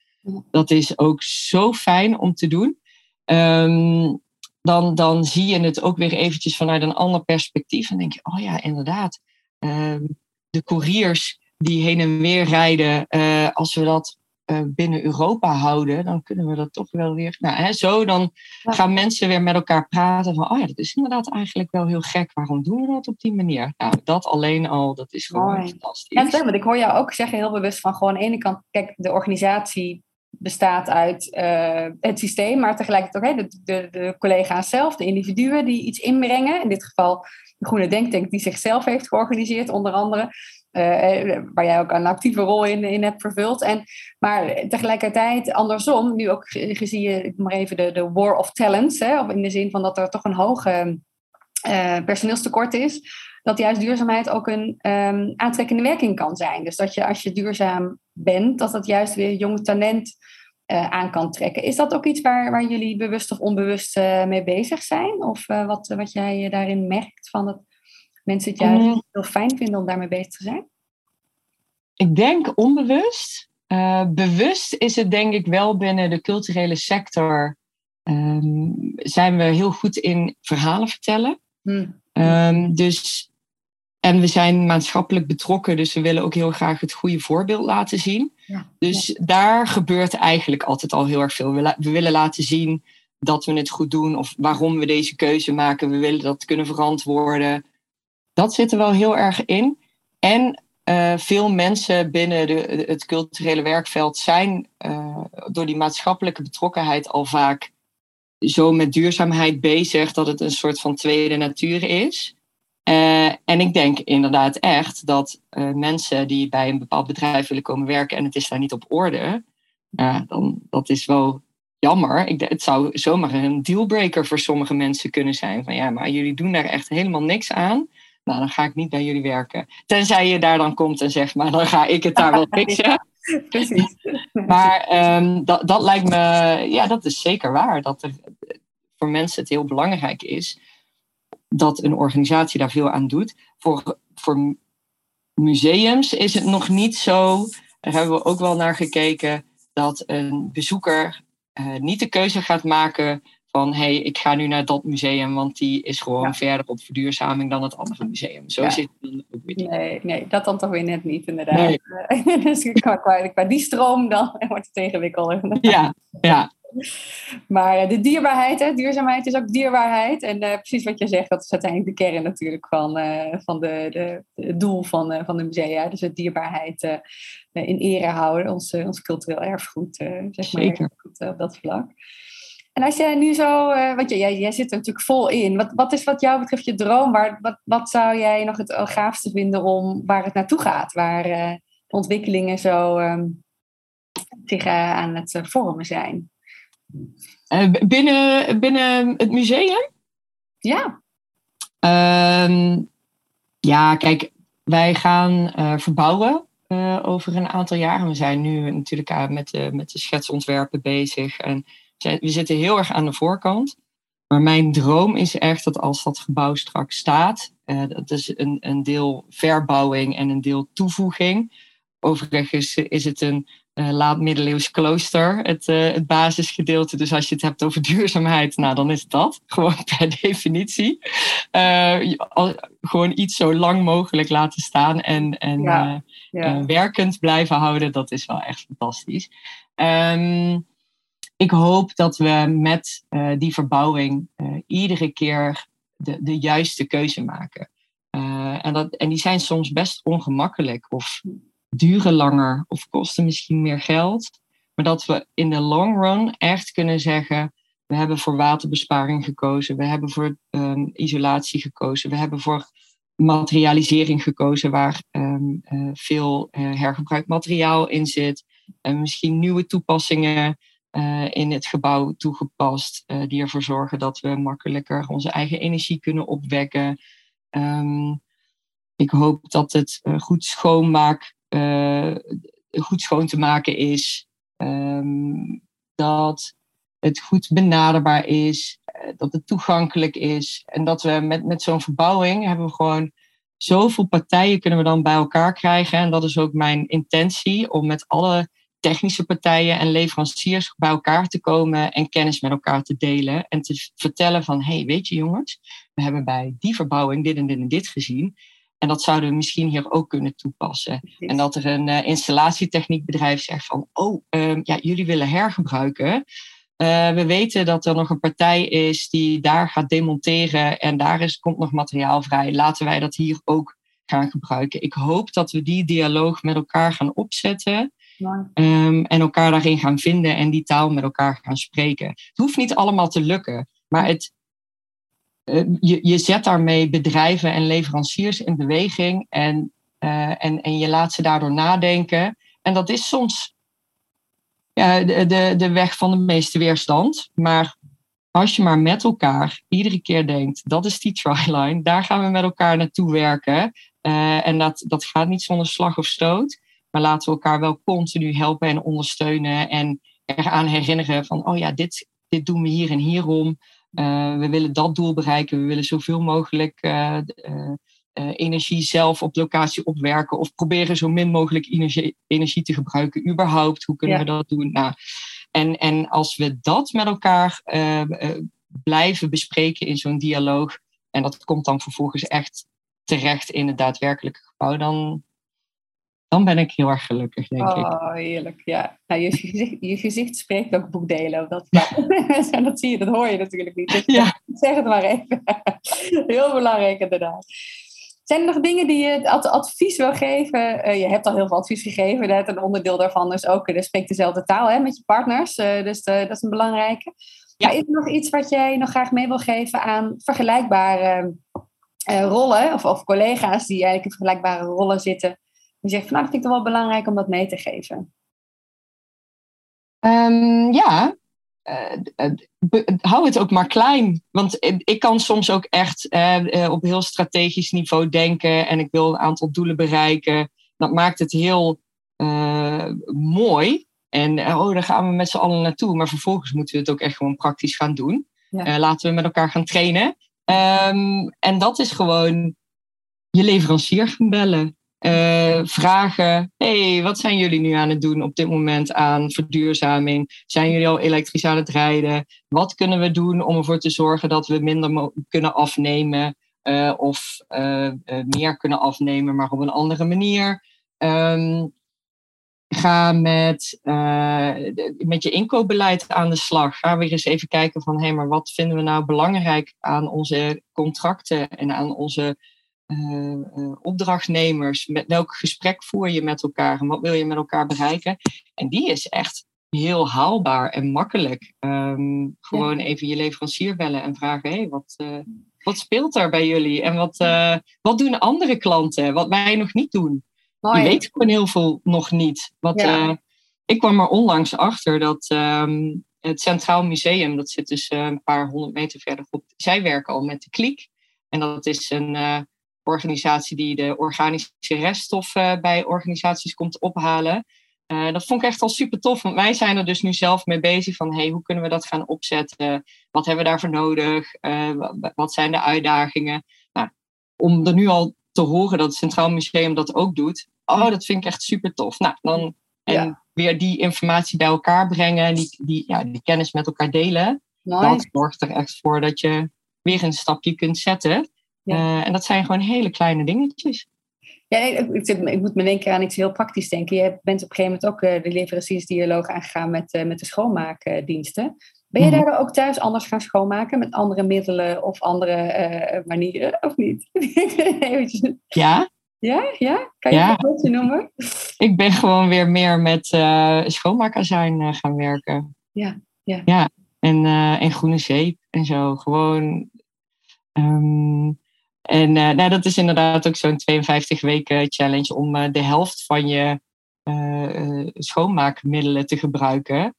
dat is ook zo fijn om te doen. Um, dan, dan zie je het ook weer eventjes vanuit een ander perspectief. En denk je, oh ja, inderdaad. Ehm, de couriers die heen en weer rijden, eh, als we dat uh, binnen Europa houden, dan kunnen we dat toch wel weer. Nou, hè, zo dan gaan mensen weer met elkaar praten van, oh ja, dat is inderdaad eigenlijk wel heel gek. Waarom doen we dat op die manier? Nou, dat alleen al, dat is gewoon Mooi. fantastisch. Ja, want ik hoor jou ook zeggen heel bewust van gewoon aan de ene kant, kijk, de organisatie bestaat uit uh, het systeem, maar tegelijkertijd ook de, de, de, collega's zelf, de individuen die iets inbrengen. In dit geval de Groene Denktank, die zichzelf heeft georganiseerd, onder andere. Uh, waar jij ook een actieve rol in, in hebt vervuld. En, maar tegelijkertijd andersom, nu ook gezien je, ik maar even de, de war of talents, hè, in de zin van dat er toch een hoge personeelstekort is, dat juist duurzaamheid ook een um, aantrekkende werking kan zijn. Dus dat je als je duurzaam bent, dat dat juist weer jong talent uh, aan kan trekken. Is dat ook iets waar, waar jullie bewust of onbewust uh, mee bezig zijn? Of uh, wat, wat jij daarin merkt van dat mensen het juist mm. heel fijn vinden om daarmee bezig te zijn? Ik denk onbewust. bewust is het denk ik wel binnen de culturele sector. Um, zijn we heel goed in verhalen vertellen. Mm. Um, dus en we zijn maatschappelijk betrokken, dus we willen ook heel graag het goede voorbeeld laten zien. Ja, dus daar gebeurt eigenlijk altijd al heel erg veel. We, we, willen laten zien dat we het goed doen of waarom we deze keuze maken. We willen dat kunnen verantwoorden. Dat zit er wel heel erg in. En uh, veel mensen binnen de, het culturele werkveld zijn uh, door die maatschappelijke betrokkenheid al vaak zo met duurzaamheid bezig dat het een soort van tweede natuur is. Uh, en ik denk inderdaad echt dat uh, mensen die bij een bepaald bedrijf willen komen werken en het is daar niet op orde, uh, dan dat is wel jammer. Ik, het zou zomaar een dealbreaker voor sommige mensen kunnen zijn. Van ja, maar jullie doen daar echt helemaal niks aan. Nou, dan ga ik niet bij jullie werken. Tenzij je daar dan komt en zegt, maar dan ga ik het daar wel <laughs> fixen. Precies. maar um, dat, dat lijkt me, ja, dat is zeker waar. Dat er voor mensen het heel belangrijk is dat een organisatie daar veel aan doet. Voor, voor museums is het nog niet zo, daar hebben we ook wel naar gekeken, dat een bezoeker uh, niet de keuze gaat maken van hé, hey, ik ga nu naar dat museum, want die is gewoon verder op verduurzaming dan het andere museum. Zo zit het dan ook weer niet. Nee, nee, dat dan toch weer net niet, inderdaad. Nee. <laughs> dus qua, qua, die stroom dan <laughs> wordt het ingewikkelder. Ja, ja. Maar de dierbaarheid, hè, duurzaamheid is ook dierbaarheid. En uh, precies wat je zegt, dat is uiteindelijk de kern natuurlijk van, uh, van de, de, het doel van, uh, van de musea. Dus het dierbaarheid in ere houden, ons, ons cultureel erfgoed, zeg maar, Zeker. op dat vlak. En als jij nu zo, want jij, jij zit er natuurlijk vol in. Wat, wat is wat jou betreft je droom? Waar, wat, wat zou jij nog het gaafste vinden om waar het naartoe gaat? Waar de ontwikkelingen zo um, zich aan het vormen zijn? Uh, binnen, binnen het museum? Ja. Uh, ja, kijk, wij gaan uh, verbouwen uh, over een aantal jaar. We zijn nu natuurlijk met, de, met de schetsontwerpen bezig. En we zitten heel erg aan de voorkant. Maar mijn droom is echt dat als dat gebouw straks staat, dat is een, een deel verbouwing en een deel toevoeging. Overigens is het een uh, laat-middeleeuws klooster, het, uh, het basisgedeelte. Dus als je het hebt over duurzaamheid, nou dan is dat <laughs> gewoon per definitie. Uh, gewoon iets zo lang mogelijk laten staan en, en ja, ja. werkend blijven houden, dat is wel echt fantastisch. Um, ik hoop dat we met die verbouwing iedere keer de, de juiste keuze maken. en, dat, en die zijn soms best ongemakkelijk of duren langer of kosten misschien meer geld. Maar dat we in de long run echt kunnen zeggen, we hebben voor waterbesparing gekozen, we hebben voor um, isolatie gekozen, we hebben voor materialisering gekozen waar um, uh, veel uh, hergebruikt materiaal in zit. En misschien nieuwe toepassingen uh, in het gebouw toegepast, die ervoor zorgen dat we makkelijker onze eigen energie kunnen opwekken. Um, ik hoop dat het goed schoonmaak, goed schoon te maken is. Um, dat het goed benaderbaar is, eh, dat het toegankelijk is. En dat we met, met zo'n verbouwing hebben we gewoon zoveel partijen kunnen we dan bij elkaar krijgen. En dat is ook mijn intentie om met alle technische partijen en leveranciers bij elkaar te komen en kennis met elkaar te delen. En te vertellen van, hey, weet je jongens, we hebben bij die verbouwing dit en dit en dit gezien. En dat zouden we misschien hier ook kunnen toepassen. En dat er een uh, installatietechniekbedrijf zegt van, oh, uh, ja, jullie willen hergebruiken. Uh, we weten dat er nog een partij is die daar gaat demonteren en daar is, komt nog materiaal vrij. Laten wij dat hier ook gaan gebruiken. Ik hoop dat we die dialoog met elkaar gaan opzetten. Um, en elkaar daarin gaan vinden en die taal met elkaar gaan spreken. Het hoeft niet allemaal te lukken, maar het, je, je zet daarmee bedrijven en leveranciers in beweging en, uh, en, en je laat ze daardoor nadenken. En dat is soms de, de, de weg van de meeste weerstand. Maar als je maar met elkaar iedere keer denkt, dat is die tryline, daar gaan we met elkaar naartoe werken. Uh, en dat, dat gaat niet zonder slag of stoot. Maar laten we elkaar wel continu helpen en ondersteunen. En eraan herinneren van, oh ja, dit, dit doen we hier en hierom. Uh, we willen dat doel bereiken. We willen zoveel mogelijk uh, uh, energie zelf op locatie opwerken of proberen zo min mogelijk energie, energie te gebruiken überhaupt. Hoe kunnen we dat doen? Nou, en, en als we dat met elkaar blijven bespreken in zo'n dialoog en dat komt dan vervolgens echt terecht in het daadwerkelijke gebouw, dan, dan ben ik heel erg gelukkig, denk oh, ik. Oh, heerlijk. Ja, nou, je, gezicht, je gezicht spreekt ook boekdelen. Dat, <laughs> ja. dat zie je, dat hoor je natuurlijk niet. Dus ja. Zeg het maar even. <laughs> heel belangrijk inderdaad. Zijn er nog dingen die je advies wil geven? Uh, je hebt al heel veel advies gegeven. Net een onderdeel daarvan is ook, er spreekt dezelfde taal hè, met je partners. Uh, dus dat is een belangrijke. Ja. Maar is er nog iets wat jij nog graag mee wil geven aan vergelijkbare rollen? Of, of, collega's die eigenlijk in vergelijkbare rollen zitten. Die zeggen van nou, dat vind ik toch wel belangrijk om dat mee te geven. Um, ja, uh, hou het ook maar klein. Want ik kan soms ook echt uh, op heel strategisch niveau denken en ik wil een aantal doelen bereiken. Dat maakt het heel mooi. En oh, daar gaan we met z'n allen naartoe. Maar vervolgens moeten we het ook echt gewoon praktisch gaan doen. Ja. laten we met elkaar gaan trainen. Um, en dat is gewoon je leverancier gaan bellen. Uh, vragen: hey, wat zijn jullie nu aan het doen op dit moment aan verduurzaming? Zijn jullie al elektrisch aan het rijden? Wat kunnen we doen om ervoor te zorgen dat we minder kunnen afnemen uh, of uh, meer kunnen afnemen, maar op een andere manier? Um, ga met, met je inkoopbeleid aan de slag. Ga weer eens even kijken van hé, hey, maar wat vinden we nou belangrijk aan onze contracten en aan onze uh, opdrachtnemers. Met welk gesprek voer je met elkaar en wat wil je met elkaar bereiken? En die is echt heel haalbaar en makkelijk. Um, gewoon even je leverancier bellen en vragen: hé, hey, wat, uh, wat speelt er bij jullie? En wat, uh, wat doen andere klanten, wat wij nog niet doen? Mooi. Je weet gewoon heel veel nog niet. Wat, ja. ik kwam er onlangs achter dat um, het Centraal Museum, dat zit dus een paar honderd meter verderop, zij werken al met de kliek. En dat is een organisatie die de organische reststoffen bij organisaties komt ophalen. Uh, dat vond ik echt al super tof, want wij zijn er dus nu zelf mee bezig van hey, hoe kunnen we dat gaan opzetten? Wat hebben we daarvoor nodig? Uh, wat zijn de uitdagingen? Nou, om er nu al te horen dat het Centraal Museum dat ook doet, oh, dat vind ik echt super tof. Nou, dan, en ja. weer die informatie bij elkaar brengen, die, die, ja, die kennis met elkaar delen. Dat zorgt er echt voor dat je weer een stapje kunt zetten. Ja. Uh, en dat zijn gewoon hele kleine dingetjes. Ja, ik, ik, ik, moet me denken aan iets heel praktisch denken. Je bent op een gegeven moment ook uh, de leveranciersdialoog aangegaan met, uh, met de schoonmaakdiensten. Ben je Mhm. daardoor ook thuis anders gaan schoonmaken met andere middelen of andere eh, manieren, of niet? <laughs> Eventjes. Ja, Ja, ja? Kan je Ja. een voorbeeldje noemen? ik ben gewoon weer meer met eh schoonmaakazijn eh, gaan werken. Ja, ja. Ja, en, eh, en groene zeep en zo. Gewoon. ehm, en eh, nou, dat is inderdaad ook zo'n 52 weken challenge om eh, de helft van je eh, schoonmaakmiddelen te gebruiken.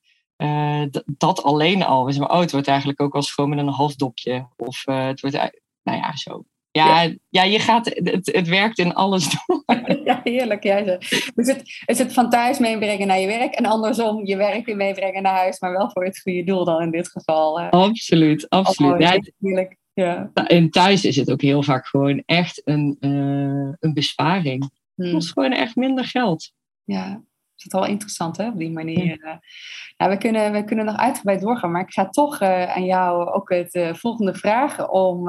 Dat alleen al. We zeggen, oh, het wordt eigenlijk ook al schoon met een half dopje. Of het wordt, nou ja, zo. Ja, ja. je gaat, het, het werkt in alles door. <laughs> Ja, heerlijk. Ja, zo. dus het, is het van thuis meebrengen naar je werk en andersom je werk weer meebrengen naar huis, maar wel voor het goede doel dan in dit geval. Absoluut, absoluut. Oh, Ja, heerlijk. Ja. en thuis is het ook heel vaak gewoon echt een, eh, een besparing. Het Hmm. kost gewoon echt minder geld. Ja, dat is wel interessant hè, op die manier. eh. Nou, we, kunnen, we kunnen nog uitgebreid doorgaan, maar ik ga toch eh, aan jou ook het volgende vragen om...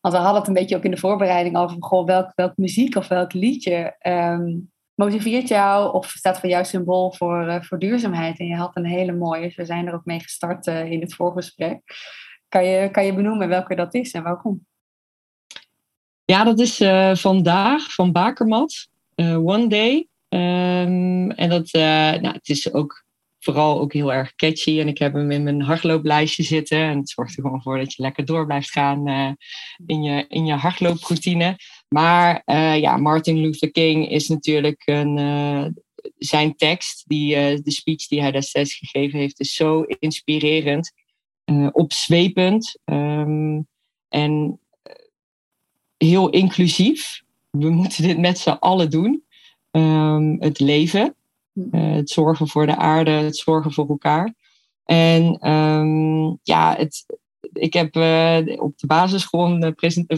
want we hadden het een beetje ook in de voorbereiding over goh, welk, welk muziek of welk liedje ehm, motiveert jou of staat voor jou symbool voor, voor duurzaamheid. En je had een hele mooie, dus we zijn er ook mee gestart in het voorgesprek. Kan je, kan je benoemen welke dat is en waarom? Ja, dat is eh, vandaag van Bakermat. eh, One Day. Ehm, en dat, eh, nou, het is ook vooral ook heel erg catchy. En ik heb hem in mijn hardlooplijstje zitten. En het zorgt er gewoon voor dat je lekker door blijft gaan in, je, in je hardlooproutine. Maar ja, Martin Luther King is natuurlijk een, zijn tekst, die, de speech die hij destijds gegeven heeft, is zo inspirerend, opzwepend ehm, en eh, heel inclusief. We <laughs> moeten dit met z'n allen doen. Ehm, het leven, eh, het zorgen voor de aarde, het zorgen voor elkaar. En ehm, ja, het, ik heb eh, op de basisschool een,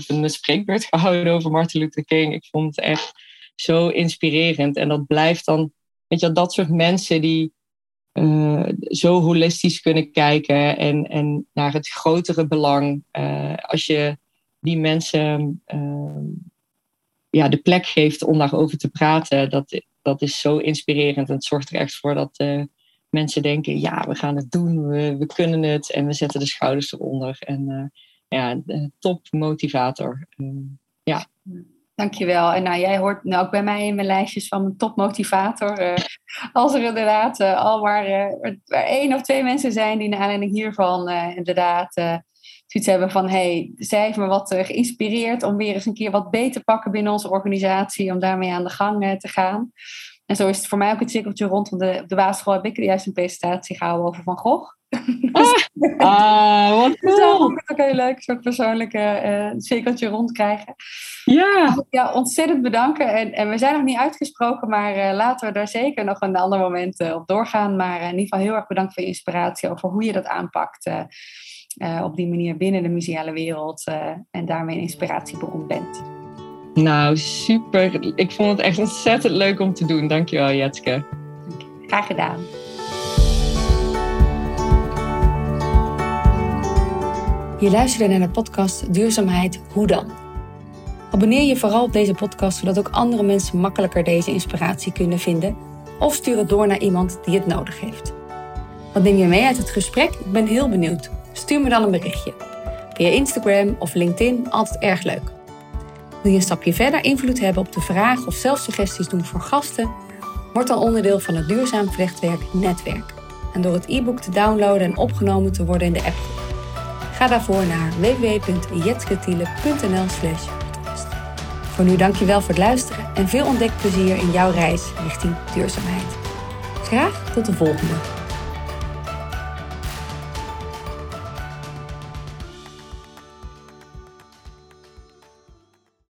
een spreekbeurt <laughs> gehouden over Martin Luther King. Ik vond het echt zo inspirerend. En dat blijft dan, weet je, dat soort mensen die eh, zo holistisch kunnen kijken en, en naar het grotere belang. Eh, als je die mensen ehm, ja, de plek geeft om daarover te praten, dat, dat is zo inspirerend. En het zorgt er echt voor dat eh, mensen denken, ja, we gaan het doen, we, we kunnen het en we zetten de schouders eronder. En ja, top motivator. Ehm, ja. Dankjewel. En nou, jij hoort nou ook bij mij in mijn lijstjes van mijn topmotivator. eh als er inderdaad eh, al maar, eh, er één of twee mensen zijn die naar aanleiding hiervan eh, inderdaad eh, zoiets hebben van... hey, zij heeft me wat eh, geïnspireerd om weer eens een keer wat beter te pakken binnen onze organisatie. Om daarmee aan de gang eh, te gaan. En zo is het voor mij ook het cirkeltje rond. Want de, op de basisschool heb ik juist een presentatie gehouden over Van Gogh. Ah, <laughs> wat Dus cool! vond ik het ook heel leuk, zo'n persoonlijke eh cirkeltje rond krijgen. Ja, Ja, ontzettend bedanken. En, en we zijn nog niet uitgesproken, maar eh, laten we daar zeker nog een ander moment eh, op doorgaan. Maar in ieder geval heel erg bedankt voor je inspiratie over hoe je dat aanpakt. op die manier binnen de museale wereld. en daarmee een inspiratiebron bent. Nou super. Ik vond het echt ontzettend leuk om te doen. Dankjewel, Jetske. Graag gedaan. Je luisterde naar de podcast Duurzaamheid Hoe dan? Abonneer je vooral op deze podcast zodat ook andere mensen makkelijker deze inspiratie kunnen vinden. Of stuur het door naar iemand die het nodig heeft. Wat neem je mee uit het gesprek? Ik ben heel benieuwd. Stuur me dan een berichtje. Via Instagram of LinkedIn, altijd erg leuk. Wil je een stapje verder invloed hebben op de vraag of zelf suggesties doen voor gasten? Word dan onderdeel van het Duurzaam Vlechtwerk Netwerk. En door het e-book te downloaden en opgenomen te worden in de app. Ga daarvoor naar www.jetsketiele.nl slash. Voor nu dankjewel voor het luisteren en veel ontdekplezier in jouw reis richting duurzaamheid. Graag tot de volgende.